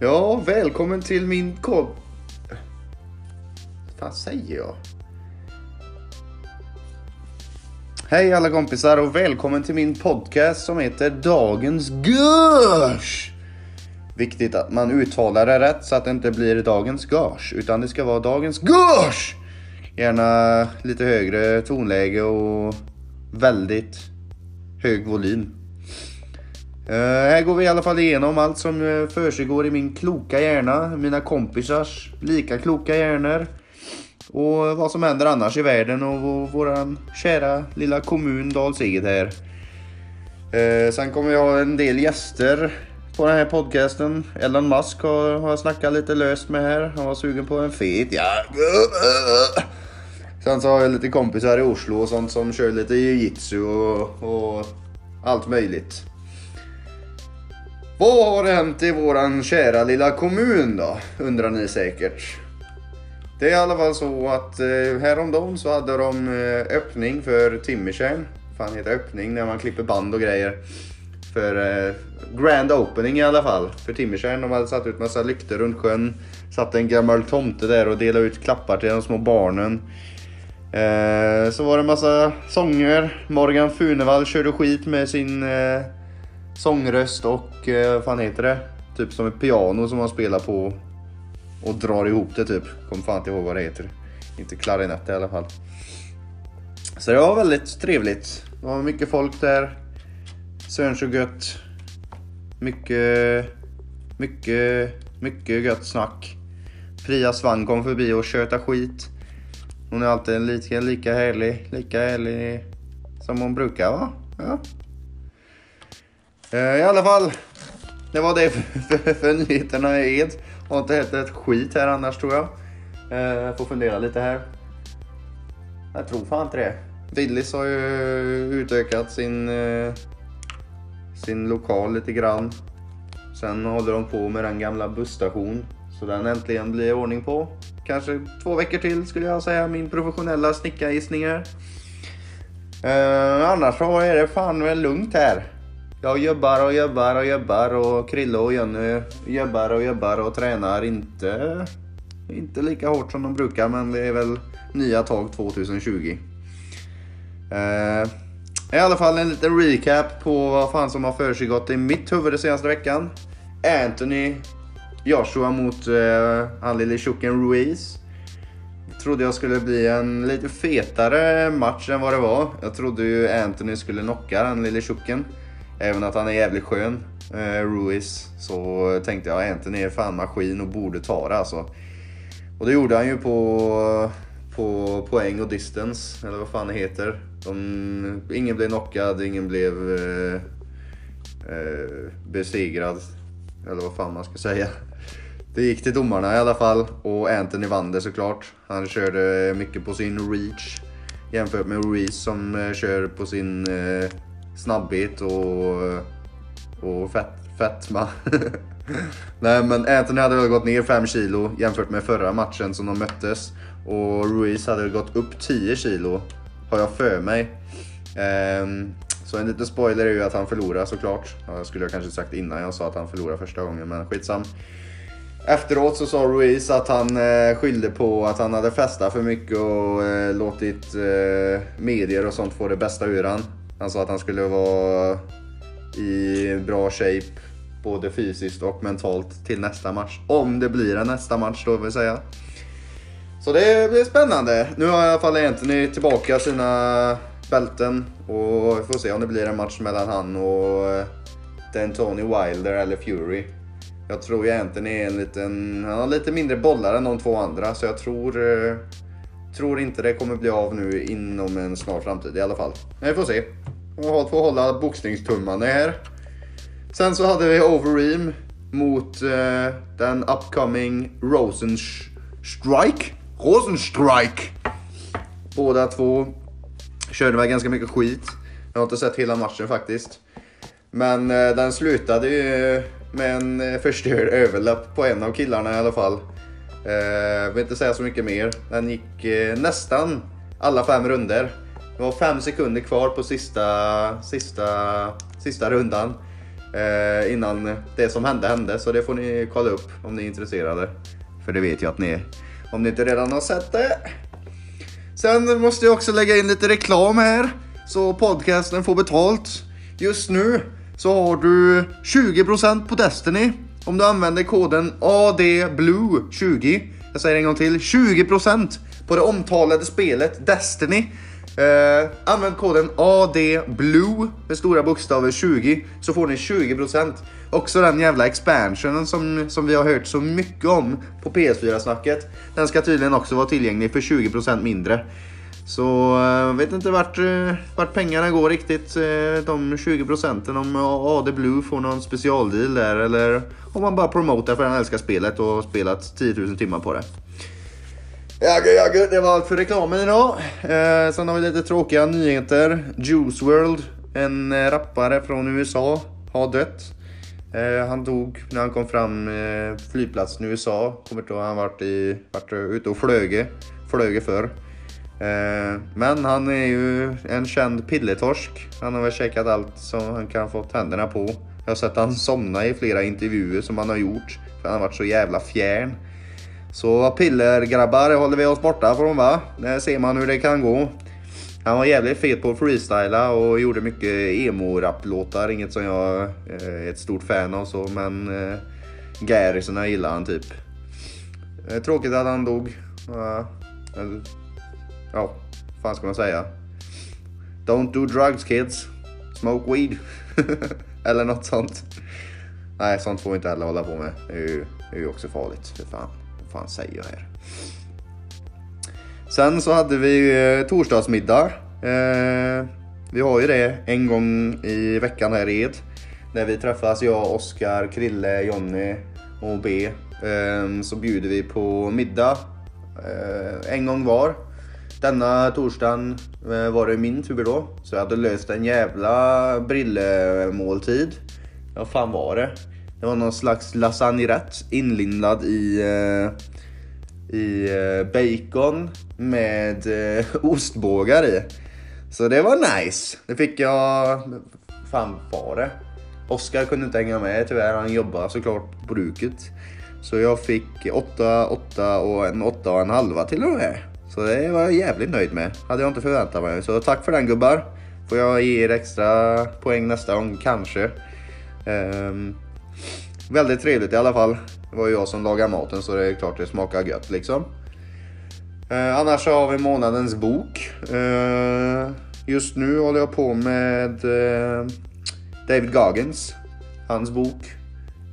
Ja, välkommen till min kod... Vad fan säger jag? Hej alla kompisar och välkommen till min podcast som heter Dagens Görs. Viktigt att man uttalar det rätt så att det inte blir Dagens Görs utan det ska vara Dagens Görs. Gärna lite högre tonläge och väldigt hög volym. Uh, här går vi i alla fall igenom allt som uh, försiggår i min kloka hjärna, mina kompisars lika kloka hjärnor och vad som händer annars i världen och våran kära lilla kommun Dals-Ed här. Uh, sen kommer jag ha en del gäster på den här podcasten. Elon Musk har, har snackat lite löst med här. Han var sugen på en fet ja. Sen så har jag lite kompisar i Oslo och sånt som kör lite jiu-jitsu och, och allt möjligt. Vad har hänt i våran kära lilla kommun då? Undrar ni säkert. Det är i alla fall så att eh, häromdagen så hade de eh, öppning för Timmertjärn. Fan heter öppning när man klipper band och grejer. För eh, grand opening i alla fall för Timmertjärn. De hade satt ut massa lyktor runt sjön. Satt en gammal tomte där och delade ut klappar till de små barnen. Eh, så var det massa sånger. Morgan Funevall körde skit med sin eh, sångröst och eh, vad fan heter det? Typ som ett piano som man spelar på och drar ihop det typ. Kommer fan inte ihåg vad det heter. Inte klarinett i alla fall. Så det var väldigt trevligt. Det var mycket folk där. Sön så gött. Mycket, mycket, mycket gött snack. Priya Svang kom förbi och köta skit. Hon är alltid lika, lika härlig, lika härlig som hon brukar va? Ja. Eh, I alla fall, det var det för, för, för nyheterna i Ed. Har inte hett ett skit här annars tror jag. Eh, jag får fundera lite här. Jag tror fan inte det. Willys har ju utökat sin, eh, sin lokal lite grann. Sen håller de på med den gamla busstation. Så den äntligen blir ordning på. Kanske två veckor till skulle jag säga, min professionella snickargissningar. Eh, annars så är det fan väl lugnt här. Jag jobbar och jobbar och jobbar och Krille och Jenny jobbar och jobbar och tränar inte, inte lika hårt som de brukar men det är väl nya tag 2020. Eh, I alla fall en liten recap på vad fan som har försiggått i mitt huvud den senaste veckan. Anthony Joshua mot eh, han lille tjocken Ruiz. Trodde jag skulle bli en lite fetare match än vad det var. Jag trodde ju Anthony skulle knocka den lille tjocken. Även att han är jävligt skön, eh, Ruiz, så tänkte jag Anthony är fan maskin och borde ta det alltså. Och det gjorde han ju på, på poäng och distance, eller vad fan det heter. De, ingen blev knockad, ingen blev eh, eh, besegrad, eller vad fan man ska säga. Det gick till domarna i alla fall och Anthony vann det såklart. Han körde mycket på sin reach jämfört med Ruiz som eh, kör på sin eh, snabbhet och, och fett, fetma. Nej men Anthony hade väl gått ner 5 kilo jämfört med förra matchen som de möttes. Och Ruiz hade gått upp 10 kilo, har jag för mig. Um, så en liten spoiler är ju att han förlorar såklart. Jag skulle jag kanske sagt innan jag sa att han förlorade första gången, men skitsam. Efteråt så sa Ruiz att han eh, skyllde på att han hade festat för mycket och eh, låtit eh, medier och sånt få det bästa ur han. Han sa att han skulle vara i bra shape både fysiskt och mentalt till nästa match. Om det blir en nästa match då vill säga. Så det blir spännande. Nu har i alla fall Anthony tillbaka sina bälten och vi får se om det blir en match mellan han och eh, den Tony Wilder eller Fury. Jag tror ju Anthony är en liten, han har lite mindre bollar än de två andra så jag tror eh, Tror inte det kommer bli av nu inom en snar framtid i alla fall. Men vi får se. Och får hålla boxningstummarna här. Sen så hade vi Overeem mot uh, den upcoming Rosenstrike. Rosenstrike! Båda två körde väl ganska mycket skit. Jag har inte sett hela matchen faktiskt. Men uh, den slutade ju med en eh, förstörd överlapp på en av killarna i alla fall. Jag vill inte säga så mycket mer. Den gick nästan alla fem runder. Det var fem sekunder kvar på sista, sista, sista rundan. eh, innan det som hände hände. Så det får ni kolla upp om ni är intresserade. För det vet jag att ni är. Om ni inte redan har sett det. Sen måste jag också lägga in lite reklam här. Så podcasten får betalt. Just nu så har du 20% på Destiny. Om du använder koden ADBLUE20. Jag säger en gång till. 20% på det omtalade spelet Destiny. Eh, använd koden ADBLUE med stora bokstäver 20 så får ni 20%. Också den jävla expansionen som, som vi har hört så mycket om på PS4-snacket. Den ska tydligen också vara tillgänglig för 20% mindre. Så jag vet inte vart, eh, vart pengarna går riktigt. eh, De 20 procenten om AD Blue får någon specialdeal där eller om man bara promotar för att han älskar spelet och har spelat 10 000 timmar på det. Ja, gud, ja, gud, det var allt för reklamen idag. Eh, sen har vi lite tråkiga nyheter. Juice World, en eh, rappare från USA, har dött. Eh, han dog när han kom fram eh, flygplatsen i USA. Kommer inte ihåg, han varit, i, varit eh, ute och flöge, flöge för. Eh, men han är ju en känd pilletorsk. Han har väl käkat allt som han kan få tänderna på. Jag har sett han somna i flera intervjuer som han har gjort. För han har varit så jävla fjärn. Så pillergrabbar håller vi oss borta från va? Där ser man hur det kan gå. Han var jävligt fet på att freestyla och gjorde mycket emo-rapplåtar. Inget som jag eh, är ett stort fan av så men eh, Garrisarna gillar han typ. Eh, tråkigt att han dog. Ja, ja, vad fan ska man säga? Don't do drugs kids. Smoke weed. Eller något sånt. Nej, sånt får vi inte heller hålla på med. Det är ju, det är ju också farligt. För fan. Vad fan säger jag här? Sen så hade vi eh, torsdagsmiddag. Eh, vi har ju det en gång i veckan här i Ed. När vi träffas, jag, Oskar, Krille, Jonny och B. Ehm, så bjuder vi på middag. Eh, en gång var. Denna torsdagen var det min tur då. Så jag hade löst en jävla brillemåltid. Vad fan var det? Det var någon slags lasagnerätt inlindad i, eh, i eh, bacon med eh, ostbågar i. Så det var nice. Det fick jag... fan var det? Oskar kunde inte hänga med tyvärr. Han jobbar såklart på bruket. Så jag fick 8, 8 och en 8 och en halva till och med. Så det var jag jävligt nöjd med. Hade jag inte förväntat mig. Så tack för den gubbar. Får jag ge er extra poäng nästa gång kanske. Um, väldigt trevligt i alla fall. Det var ju jag som lagade maten så det är klart det smakar gött liksom. Eh, annars så har vi månadens bok. Eh, just nu håller jag på med eh, David Goggins. Hans bok.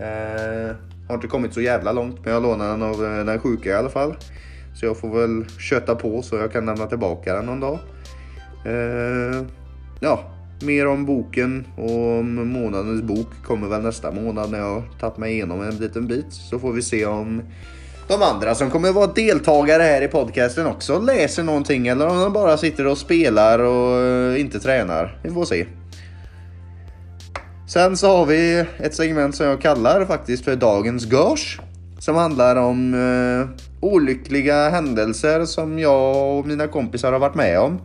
Eh, har inte kommit så jävla långt men jag lånade den av eh, den sjuka i alla fall. Så jag får väl köta på så jag kan lämna tillbaka den någon dag. Eh, ja, mer om boken och om månadens bok kommer väl nästa månad när jag tagit mig igenom en liten bit. Så får vi se om de andra som kommer vara deltagare här i podcasten också läser någonting eller om de bara sitter och spelar och eh, inte tränar. Vi får se. Sen så har vi ett segment som jag kallar faktiskt för Dagens Gage. Som handlar om eh, olyckliga händelser som jag och mina kompisar har varit med om.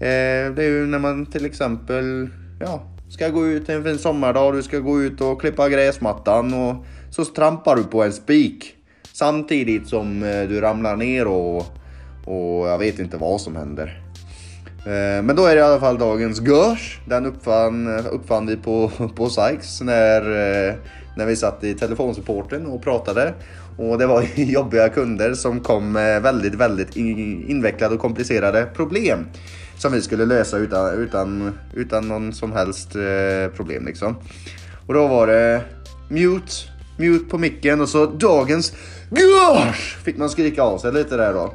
Eh, det är ju när man till exempel ja, ska gå ut en fin sommardag, du ska gå ut och klippa gräsmattan och så trampar du på en spik. Samtidigt som eh, du ramlar ner och, och jag vet inte vad som händer. Eh, men då är det i alla fall dagens görs. Den uppfann, uppfann vi på, på Sykes när, när vi satt i telefonsupporten och pratade. Och det var jobbiga kunder som kom med väldigt, väldigt invecklade och komplicerade problem. Som vi skulle lösa utan, utan, utan någon som helst eh, problem liksom. Och då var det mute, mute på micken och så dagens gosh Fick man skrika av sig lite där då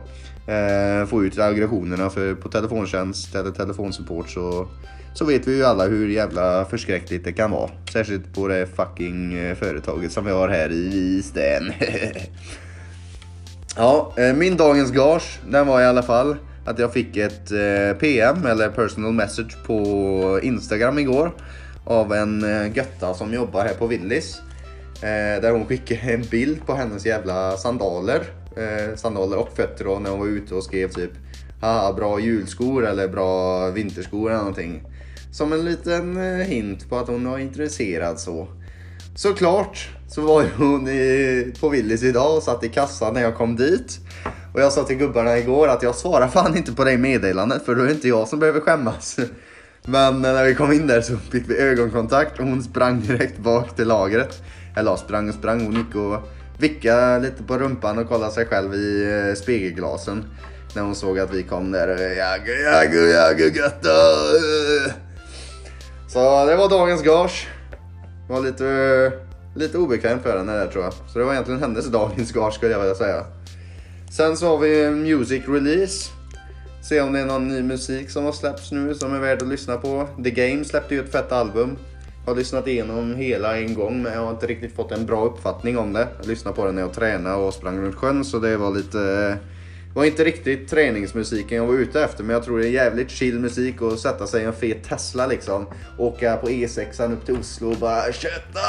eh, få ut aggressionerna för på telefontjänst eller telefonsupport så, så vet vi ju alla hur jävla förskräckligt det kan vara. Särskilt på det fucking eh, företaget som vi har här i Visten. ja, eh, min dagens gage, den var i alla fall att jag fick ett eh, PM eller personal message på Instagram igår av en eh, götta som jobbar här på Willys. Eh, där hon skickade en bild på hennes jävla sandaler. Sandaler och fötter då, när hon var ute och skrev typ Haha, bra julskor eller bra vinterskor eller någonting. Som en liten hint på att hon var intresserad så. Såklart så var ju hon på Willys idag och satt i kassan när jag kom dit. Och jag sa till gubbarna igår att jag svarar fan inte på det meddelandet för då är det inte jag som behöver skämmas. Men när vi kom in där så fick vi ögonkontakt och hon sprang direkt bak till lagret. Eller sprang och sprang, hon gick och vickade lite på rumpan och kollade sig själv i eh, spegelglasen. När hon såg att vi kom där. Jaggu, jaggu, jaggu, götta. Så det var dagens gage. Det var lite, lite obekvämt för henne där tror jag. Så det var egentligen hennes dagens gage skulle jag vilja säga. Sen så har vi Music Release. Se om det är någon ny musik som har släppts nu som är värd att lyssna på. The Game släppte ju ett fett album. Jag har lyssnat igenom hela en gång men jag har inte riktigt fått en bra uppfattning om det. Jag lyssnade på det när jag tränade och sprang runt sjön så det var lite... Det var inte riktigt träningsmusiken jag var ute efter men jag tror det är jävligt chill musik att sätta sig i en fet Tesla liksom. Åka på E6an upp till Oslo och bara kötta!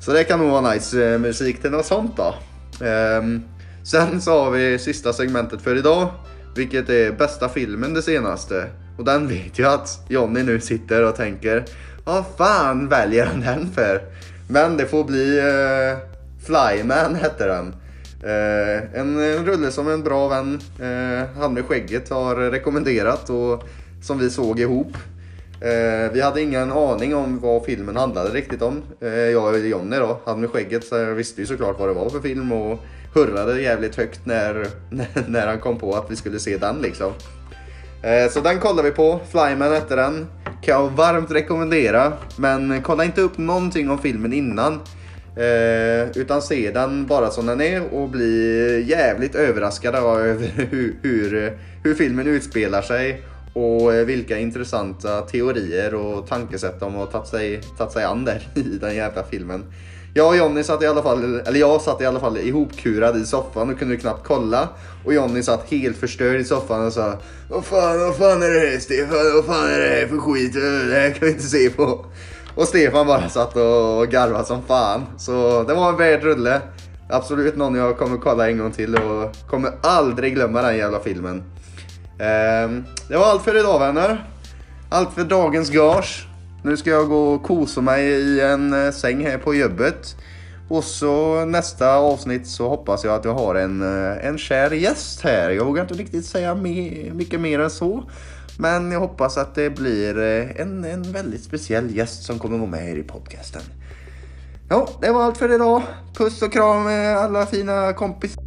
Så det kan nog vara nice eh, musik till något sånt då. Um, sen så har vi sista segmentet för idag. Vilket är bästa filmen det senaste. Och den vet jag att Jonny nu sitter och tänker. Vad fan väljer han den för? Men det får bli uh, Flyman hette den. Uh, en, en rulle som en bra vän, uh, han med skägget, har rekommenderat och som vi såg ihop. Uh, vi hade ingen aning om vad filmen handlade riktigt om. Uh, jag och Jonny då, han med skägget, så jag visste ju såklart vad det var för film och hurrade jävligt högt när, när han kom på att vi skulle se den liksom. Eh, så den kollar vi på. Flyman hette den. Kan jag varmt rekommendera. Men kolla inte upp någonting om filmen innan. Eh, utan se den bara som den är och bli jävligt överraskad över hur, hur, hur filmen utspelar sig. Och eh, vilka intressanta teorier och tankesätt de har tagit sig, tagit sig an där i den jävla filmen. Jag och Jonny satt i alla fall, eller jag satt i alla fall ihopkurad i soffan och kunde knappt kolla. Och Jonny satt helt förstörd i soffan och sa Vad fan, vad fan är det här Stefan? Vad fan är det här för skit? Det här kan vi inte se på. Och Stefan bara satt och garvade som fan. Så det var en värd rulle. Absolut någon jag kommer kolla en gång till och kommer aldrig glömma den jävla filmen. Ehm, det var allt för idag vänner. Allt för dagens gage. Nu ska jag gå och kosa mig i en eh, säng här på jobbet. Och så nästa avsnitt så hoppas jag att jag har en, eh, en kär gäst här. Jag vågar inte riktigt säga mycket mer än så. Men jag hoppas att det blir eh, en, en väldigt speciell gäst som kommer vara med här i podcasten. Ja, det var allt för idag. Puss och kram alla fina kompisar.